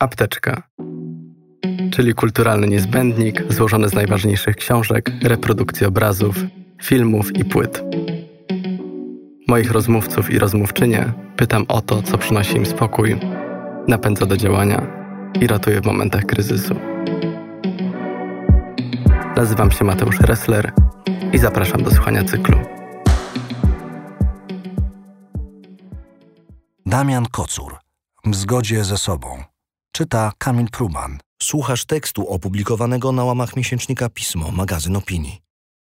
Apteczka, czyli kulturalny niezbędnik złożony z najważniejszych książek, reprodukcji obrazów, filmów i płyt. Moich rozmówców i rozmówczynie pytam o to, co przynosi im spokój, napędza do działania i ratuje w momentach kryzysu. Nazywam się Mateusz Ressler i zapraszam do słuchania cyklu. Damian Kocur. W zgodzie ze sobą. Czyta Kamil Pruban. Słuchasz tekstu opublikowanego na łamach miesięcznika Pismo, magazyn opinii.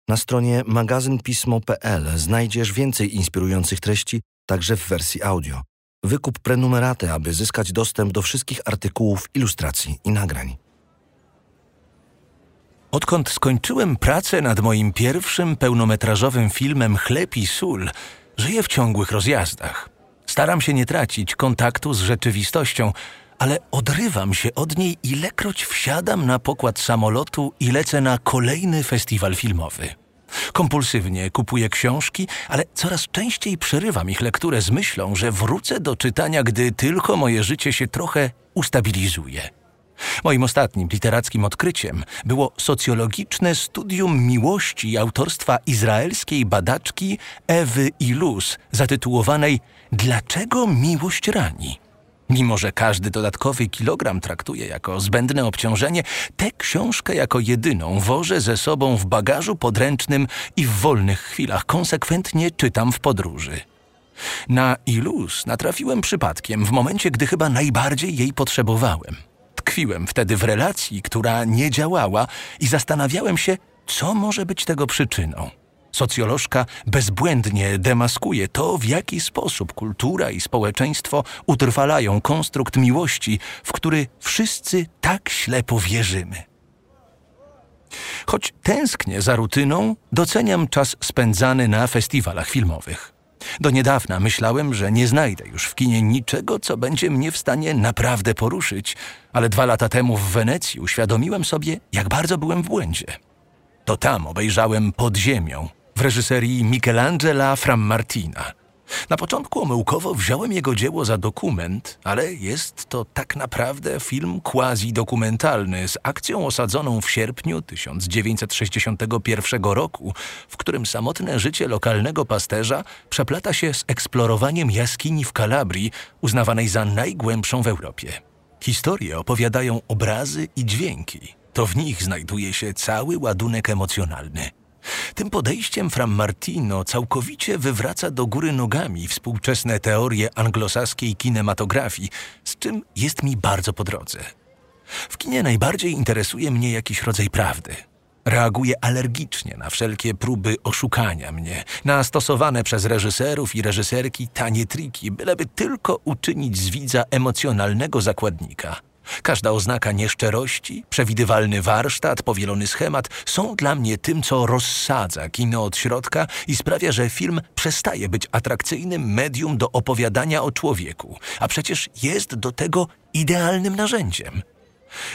Na stronie magazynpismo.pl znajdziesz więcej inspirujących treści, także w wersji audio. Wykup prenumeraty, aby zyskać dostęp do wszystkich artykułów, ilustracji i nagrań. Odkąd skończyłem pracę nad moim pierwszym pełnometrażowym filmem Chleb i sól, żyję w ciągłych rozjazdach. Staram się nie tracić kontaktu z rzeczywistością, ale odrywam się od niej ilekroć wsiadam na pokład samolotu i lecę na kolejny festiwal filmowy. Kompulsywnie kupuję książki, ale coraz częściej przerywam ich lekturę z myślą, że wrócę do czytania, gdy tylko moje życie się trochę ustabilizuje. Moim ostatnim literackim odkryciem było socjologiczne studium miłości autorstwa izraelskiej badaczki Ewy Ilus, zatytułowanej Dlaczego miłość rani? Mimo, że każdy dodatkowy kilogram traktuje jako zbędne obciążenie, tę książkę jako jedyną wożę ze sobą w bagażu podręcznym i w wolnych chwilach konsekwentnie czytam w podróży. Na Ilus natrafiłem przypadkiem w momencie, gdy chyba najbardziej jej potrzebowałem. Tkwiłem wtedy w relacji, która nie działała i zastanawiałem się, co może być tego przyczyną. Socjolożka bezbłędnie demaskuje to, w jaki sposób kultura i społeczeństwo utrwalają konstrukt miłości, w który wszyscy tak ślepo wierzymy. Choć tęsknię za rutyną, doceniam czas spędzany na festiwalach filmowych. Do niedawna myślałem, że nie znajdę już w kinie niczego, co będzie mnie w stanie naprawdę poruszyć, ale dwa lata temu w Wenecji uświadomiłem sobie, jak bardzo byłem w błędzie. To tam obejrzałem Pod ziemią w reżyserii Michelangela Frammartina. Na początku omyłkowo wziąłem jego dzieło za dokument, ale jest to tak naprawdę film quasi-dokumentalny z akcją osadzoną w sierpniu 1961 roku, w którym samotne życie lokalnego pasterza przeplata się z eksplorowaniem jaskini w Kalabrii, uznawanej za najgłębszą w Europie. Historie opowiadają obrazy i dźwięki. To w nich znajduje się cały ładunek emocjonalny. Tym podejściem Fram Martino całkowicie wywraca do góry nogami współczesne teorie anglosaskiej kinematografii, z czym jest mi bardzo po drodze. W kinie najbardziej interesuje mnie jakiś rodzaj prawdy. Reaguję alergicznie na wszelkie próby oszukania mnie, na stosowane przez reżyserów i reżyserki tanie triki, byleby tylko uczynić z widza emocjonalnego zakładnika – Każda oznaka nieszczerości, przewidywalny warsztat, powielony schemat są dla mnie tym, co rozsadza kino od środka i sprawia, że film przestaje być atrakcyjnym medium do opowiadania o człowieku, a przecież jest do tego idealnym narzędziem.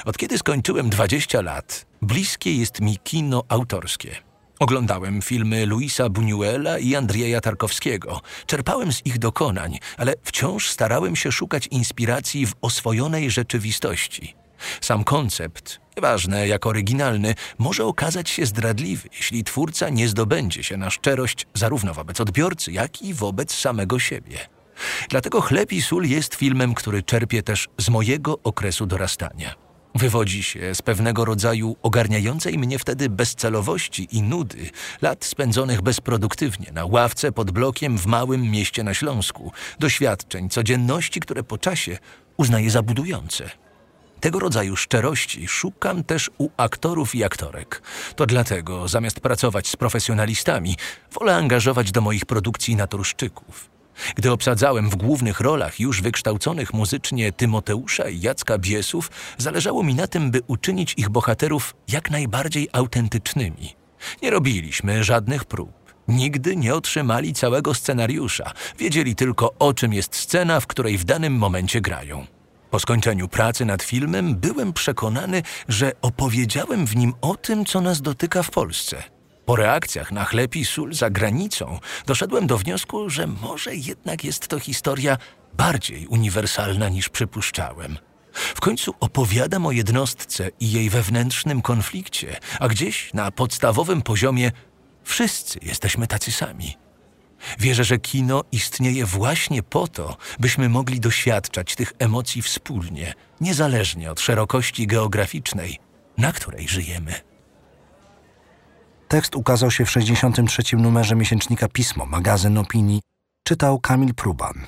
Od kiedy skończyłem 20 lat, bliskie jest mi kino autorskie. Oglądałem filmy Luisa Buñuela i Andrzeja Tarkowskiego. Czerpałem z ich dokonań, ale wciąż starałem się szukać inspiracji w oswojonej rzeczywistości. Sam koncept, nieważne jak oryginalny, może okazać się zdradliwy, jeśli twórca nie zdobędzie się na szczerość zarówno wobec odbiorcy, jak i wobec samego siebie. Dlatego Chleb i Sól jest filmem, który czerpie też z mojego okresu dorastania. Wywodzi się z pewnego rodzaju ogarniającej mnie wtedy bezcelowości i nudy, lat spędzonych bezproduktywnie na ławce pod blokiem w małym mieście na Śląsku, doświadczeń, codzienności, które po czasie uznaję za budujące. Tego rodzaju szczerości szukam też u aktorów i aktorek. To dlatego, zamiast pracować z profesjonalistami, wolę angażować do moich produkcji naturszczyków. Gdy obsadzałem w głównych rolach już wykształconych muzycznie Tymoteusza i Jacka Biesów, zależało mi na tym, by uczynić ich bohaterów jak najbardziej autentycznymi. Nie robiliśmy żadnych prób. Nigdy nie otrzymali całego scenariusza. Wiedzieli tylko, o czym jest scena, w której w danym momencie grają. Po skończeniu pracy nad filmem byłem przekonany, że opowiedziałem w nim o tym, co nas dotyka w Polsce – po reakcjach na chleb i sól za granicą doszedłem do wniosku, że może jednak jest to historia bardziej uniwersalna niż przypuszczałem. W końcu opowiadam o jednostce i jej wewnętrznym konflikcie, a gdzieś na podstawowym poziomie wszyscy jesteśmy tacy sami. Wierzę, że kino istnieje właśnie po to, byśmy mogli doświadczać tych emocji wspólnie, niezależnie od szerokości geograficznej, na której żyjemy. Tekst ukazał się w 63. numerze miesięcznika Pismo, magazyn opinii. Czytał Kamil Pruban.